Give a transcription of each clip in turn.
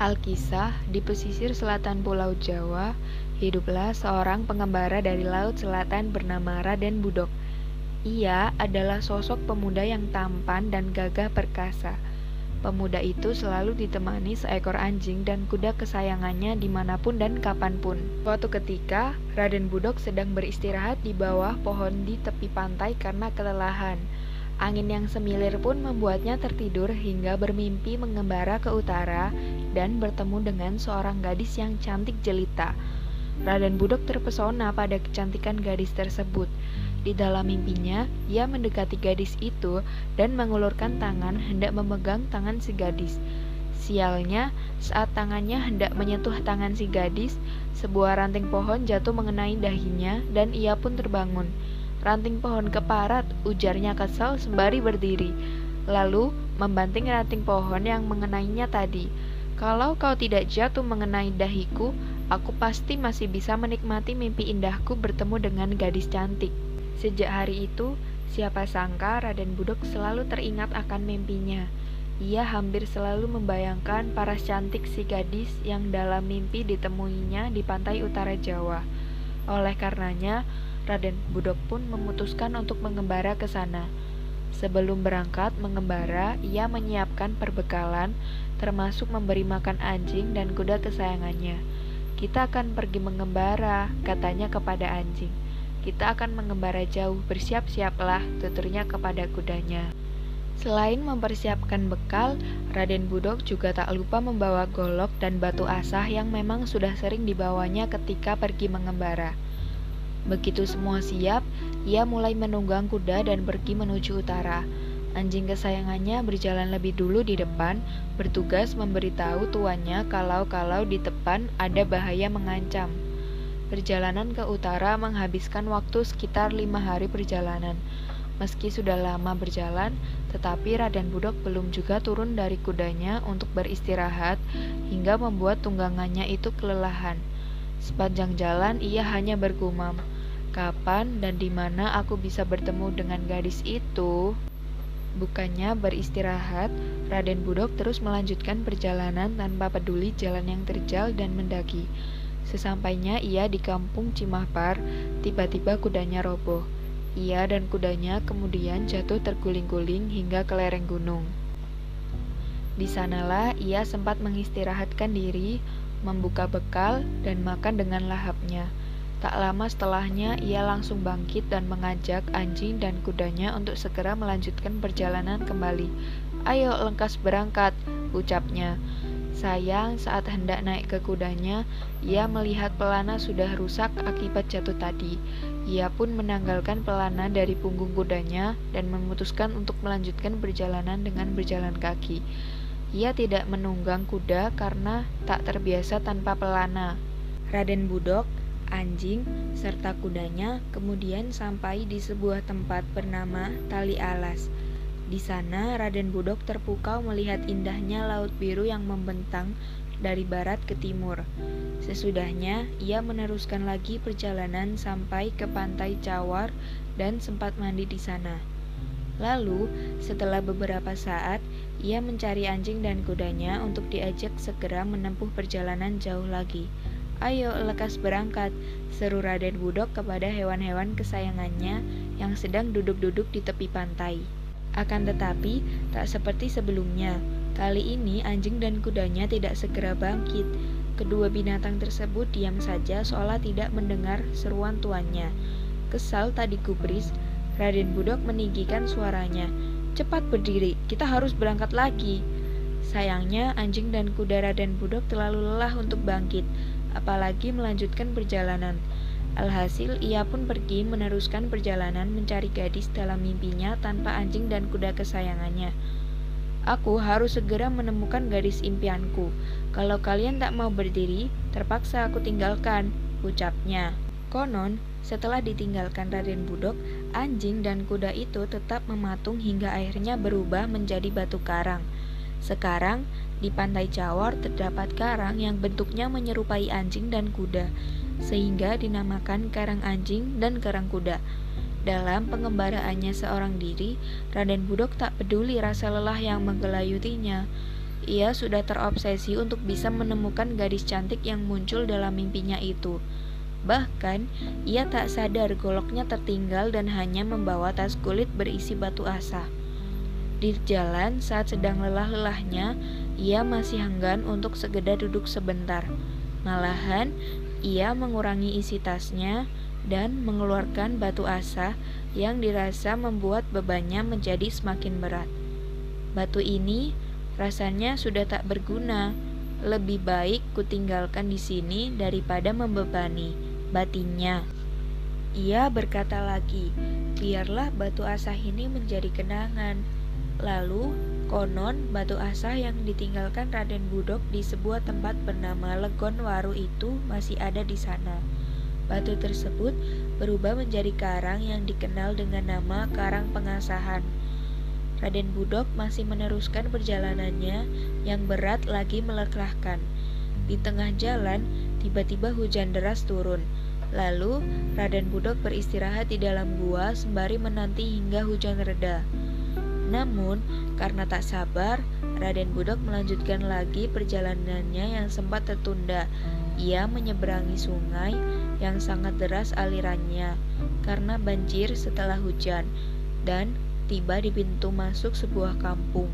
Alkisah, di pesisir selatan Pulau Jawa, hiduplah seorang pengembara dari laut selatan bernama Raden Budok. Ia adalah sosok pemuda yang tampan dan gagah perkasa. Pemuda itu selalu ditemani seekor anjing dan kuda kesayangannya di mana pun dan kapan pun. Suatu ketika, Raden Budok sedang beristirahat di bawah pohon di tepi pantai karena kelelahan. Angin yang semilir pun membuatnya tertidur hingga bermimpi mengembara ke utara dan bertemu dengan seorang gadis yang cantik jelita. Raden Budok terpesona pada kecantikan gadis tersebut. Di dalam mimpinya, ia mendekati gadis itu dan mengulurkan tangan hendak memegang tangan si gadis. Sialnya, saat tangannya hendak menyentuh tangan si gadis, sebuah ranting pohon jatuh mengenai dahinya dan ia pun terbangun. Ranting pohon keparat, ujarnya kesal sembari berdiri. Lalu membanting ranting pohon yang mengenainya tadi. Kalau kau tidak jatuh mengenai dahiku, aku pasti masih bisa menikmati mimpi indahku bertemu dengan gadis cantik. Sejak hari itu, siapa sangka Raden Budok selalu teringat akan mimpinya. Ia hampir selalu membayangkan paras cantik si gadis yang dalam mimpi ditemuinya di pantai utara Jawa. Oleh karenanya, Raden Budok pun memutuskan untuk mengembara ke sana. Sebelum berangkat mengembara, ia menyiapkan perbekalan, termasuk memberi makan anjing dan kuda kesayangannya. Kita akan pergi mengembara, katanya kepada anjing. Kita akan mengembara jauh, bersiap-siaplah, tuturnya kepada kudanya. Selain mempersiapkan bekal, Raden Budok juga tak lupa membawa golok dan batu asah yang memang sudah sering dibawanya ketika pergi mengembara. Begitu semua siap, ia mulai menunggang kuda dan pergi menuju utara. Anjing kesayangannya berjalan lebih dulu di depan, bertugas memberitahu tuannya kalau-kalau di depan ada bahaya mengancam. Perjalanan ke utara menghabiskan waktu sekitar lima hari perjalanan. Meski sudah lama berjalan, tetapi Raden Budok belum juga turun dari kudanya untuk beristirahat hingga membuat tunggangannya itu kelelahan. Sepanjang jalan ia hanya bergumam, kapan dan di mana aku bisa bertemu dengan gadis itu? Bukannya beristirahat, Raden Budok terus melanjutkan perjalanan tanpa peduli jalan yang terjal dan mendaki. Sesampainya ia di kampung Cimahpar, tiba-tiba kudanya roboh. Ia dan kudanya kemudian jatuh terguling-guling hingga ke lereng gunung. Di sanalah ia sempat mengistirahatkan diri membuka bekal, dan makan dengan lahapnya. Tak lama setelahnya, ia langsung bangkit dan mengajak anjing dan kudanya untuk segera melanjutkan perjalanan kembali. Ayo lengkas berangkat, ucapnya. Sayang, saat hendak naik ke kudanya, ia melihat pelana sudah rusak akibat jatuh tadi. Ia pun menanggalkan pelana dari punggung kudanya dan memutuskan untuk melanjutkan perjalanan dengan berjalan kaki. Ia tidak menunggang kuda karena tak terbiasa tanpa pelana. Raden Budok, anjing, serta kudanya kemudian sampai di sebuah tempat bernama Tali Alas. Di sana Raden Budok terpukau melihat indahnya laut biru yang membentang dari barat ke timur. Sesudahnya, ia meneruskan lagi perjalanan sampai ke pantai Cawar dan sempat mandi di sana. Lalu, setelah beberapa saat, ia mencari anjing dan kudanya untuk diajak segera menempuh perjalanan jauh lagi. Ayo, lekas berangkat, seru Raden Budok kepada hewan-hewan kesayangannya yang sedang duduk-duduk di tepi pantai. Akan tetapi, tak seperti sebelumnya. Kali ini anjing dan kudanya tidak segera bangkit. Kedua binatang tersebut diam saja seolah tidak mendengar seruan tuannya. Kesal tadi gubris, Raden Budok meninggikan suaranya. Cepat berdiri, kita harus berangkat lagi. Sayangnya, anjing dan kuda Raden Budok terlalu lelah untuk bangkit, apalagi melanjutkan perjalanan. Alhasil, ia pun pergi meneruskan perjalanan mencari gadis dalam mimpinya tanpa anjing dan kuda kesayangannya. Aku harus segera menemukan gadis impianku. Kalau kalian tak mau berdiri, terpaksa aku tinggalkan, ucapnya. Konon, setelah ditinggalkan Raden Budok, anjing dan kuda itu tetap mematung hingga akhirnya berubah menjadi batu karang. Sekarang, di pantai Cawar terdapat karang yang bentuknya menyerupai anjing dan kuda, sehingga dinamakan karang anjing dan karang kuda. Dalam pengembaraannya seorang diri, Raden Budok tak peduli rasa lelah yang menggelayutinya. ia sudah terobsesi untuk bisa menemukan gadis cantik yang muncul dalam mimpinya itu. Bahkan, ia tak sadar goloknya tertinggal dan hanya membawa tas kulit berisi batu asa. Di jalan, saat sedang lelah-lelahnya, ia masih enggan untuk segera duduk sebentar. Malahan, ia mengurangi isi tasnya dan mengeluarkan batu asa yang dirasa membuat bebannya menjadi semakin berat. Batu ini rasanya sudah tak berguna. Lebih baik kutinggalkan di sini daripada membebani batinnya. Ia berkata lagi, biarlah batu asa ini menjadi kenangan. Lalu, konon batu asa yang ditinggalkan Raden Budok di sebuah tempat bernama Legon Waru itu masih ada di sana. Batu tersebut berubah menjadi karang yang dikenal dengan nama Karang Pengasahan. Raden Budok masih meneruskan perjalanannya yang berat lagi melekrahkan. Di tengah jalan, tiba-tiba hujan deras turun. Lalu, Raden Budok beristirahat di dalam gua sembari menanti hingga hujan reda. Namun, karena tak sabar, Raden Budok melanjutkan lagi perjalanannya yang sempat tertunda. Ia menyeberangi sungai yang sangat deras alirannya karena banjir setelah hujan dan tiba di pintu masuk sebuah kampung.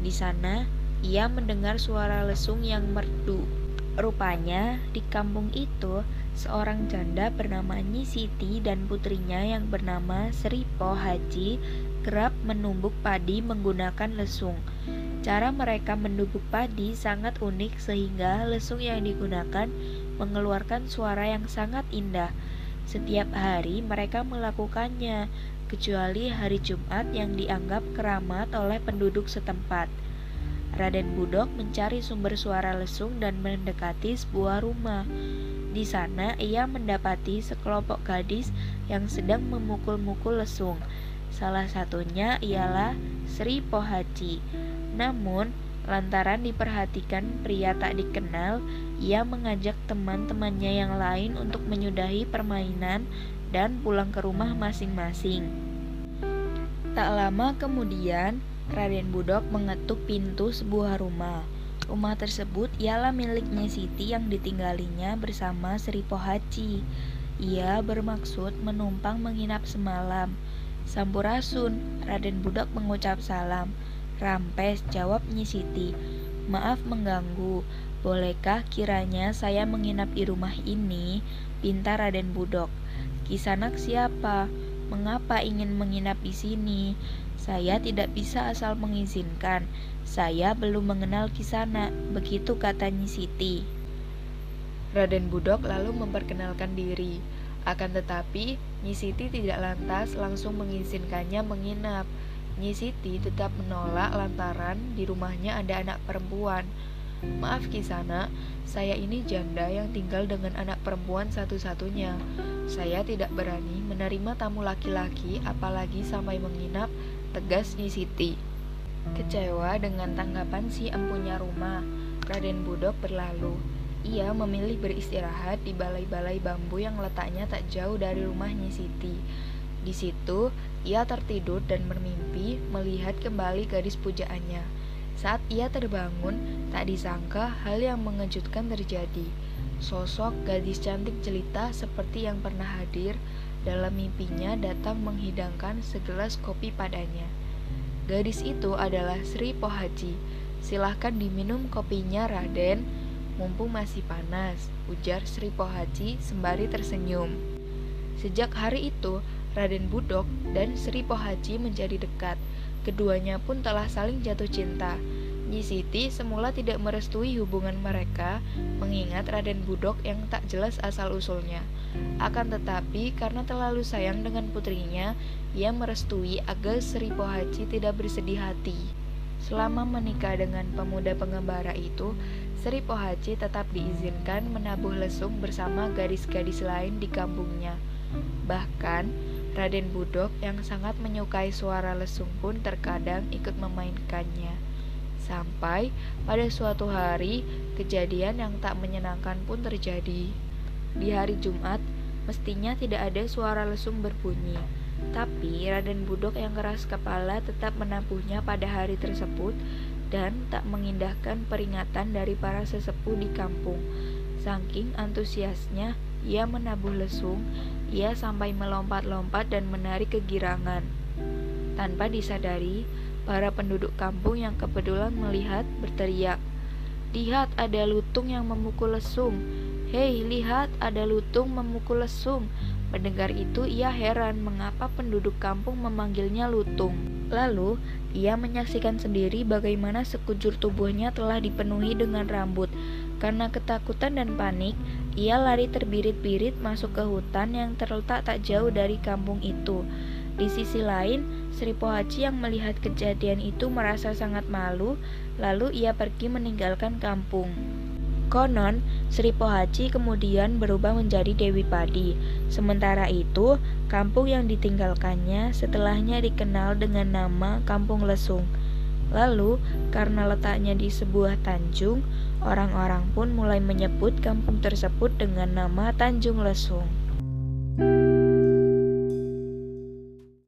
Di sana, ia mendengar suara lesung yang merdu. Rupanya, di kampung itu, seorang janda bernama Nyi Siti dan putrinya yang bernama Sri Po Haji kerap menumbuk padi menggunakan lesung. Cara mereka menumbuk padi sangat unik sehingga lesung yang digunakan mengeluarkan suara yang sangat indah. Setiap hari mereka melakukannya, kecuali hari Jumat yang dianggap keramat oleh penduduk setempat. Raden Budok mencari sumber suara lesung dan mendekati sebuah rumah. Di sana ia mendapati sekelompok gadis yang sedang memukul-mukul lesung. Salah satunya ialah Sri Pohaci. Namun, lantaran diperhatikan pria tak dikenal, ia mengajak teman-temannya yang lain untuk menyudahi permainan dan pulang ke rumah masing-masing. Tak lama kemudian, Raden Budok mengetuk pintu sebuah rumah. Rumah tersebut ialah miliknya Siti yang ditinggalinya bersama Sri Pohaci. Ia bermaksud menumpang menginap semalam. Sampurasun, Raden Budak mengucap salam. Rampes, jawab Nyi Siti. Maaf mengganggu, bolehkah kiranya saya menginap di rumah ini? Pinta Raden Budok. Kisanak siapa? Mengapa ingin menginap di sini? Saya tidak bisa asal mengizinkan. Saya belum mengenal Kisana, begitu kata Nyi Siti. Raden Budok lalu memperkenalkan diri. Akan tetapi, Nyi Siti tidak lantas langsung mengizinkannya menginap. Nyi Siti tetap menolak lantaran di rumahnya ada anak perempuan. Maaf Kisana, saya ini janda yang tinggal dengan anak perempuan satu-satunya. Saya tidak berani menerima tamu laki-laki apalagi sampai menginap, tegas Nyi Siti. Kecewa dengan tanggapan si empunya rumah, Raden Budok berlalu. Ia memilih beristirahat di balai-balai bambu yang letaknya tak jauh dari rumahnya Siti. Di situ, ia tertidur dan bermimpi melihat kembali gadis pujaannya. Saat ia terbangun, tak disangka hal yang mengejutkan terjadi. Sosok gadis cantik jelita seperti yang pernah hadir dalam mimpinya datang menghidangkan segelas kopi padanya. Gadis itu adalah Sri Pohaji. Silahkan diminum kopinya, Raden, Mumpung masih panas, ujar Sri Pohaji sembari tersenyum. Sejak hari itu, Raden Budok dan Sri Pohaji menjadi dekat. Keduanya pun telah saling jatuh cinta. Nyi Siti semula tidak merestui hubungan mereka, mengingat Raden Budok yang tak jelas asal-usulnya. Akan tetapi, karena terlalu sayang dengan putrinya, ia merestui agar Sri Pohaji tidak bersedih hati. Selama menikah dengan pemuda pengembara itu, Sri Pohaci tetap diizinkan menabuh lesung bersama gadis-gadis lain di kampungnya. Bahkan, Raden Budok yang sangat menyukai suara lesung pun terkadang ikut memainkannya. Sampai pada suatu hari, kejadian yang tak menyenangkan pun terjadi. Di hari Jumat, mestinya tidak ada suara lesung berbunyi. Tapi Raden Budok yang keras kepala tetap menabuhnya pada hari tersebut dan tak mengindahkan peringatan dari para sesepuh di kampung. Saking antusiasnya, ia menabuh lesung, ia sampai melompat-lompat dan menarik kegirangan. Tanpa disadari, para penduduk kampung yang kebetulan melihat berteriak, Lihat ada lutung yang memukul lesung. Hei, lihat ada lutung memukul lesung. Mendengar itu, ia heran mengapa penduduk kampung memanggilnya lutung. Lalu, ia menyaksikan sendiri bagaimana sekujur tubuhnya telah dipenuhi dengan rambut. Karena ketakutan dan panik, ia lari terbirit-birit masuk ke hutan yang terletak tak jauh dari kampung itu. Di sisi lain, Sri Pohaci yang melihat kejadian itu merasa sangat malu, lalu ia pergi meninggalkan kampung. Konon, Sri Pohaci kemudian berubah menjadi Dewi Padi. Sementara itu, kampung yang ditinggalkannya setelahnya dikenal dengan nama Kampung Lesung. Lalu, karena letaknya di sebuah tanjung, orang-orang pun mulai menyebut kampung tersebut dengan nama Tanjung Lesung.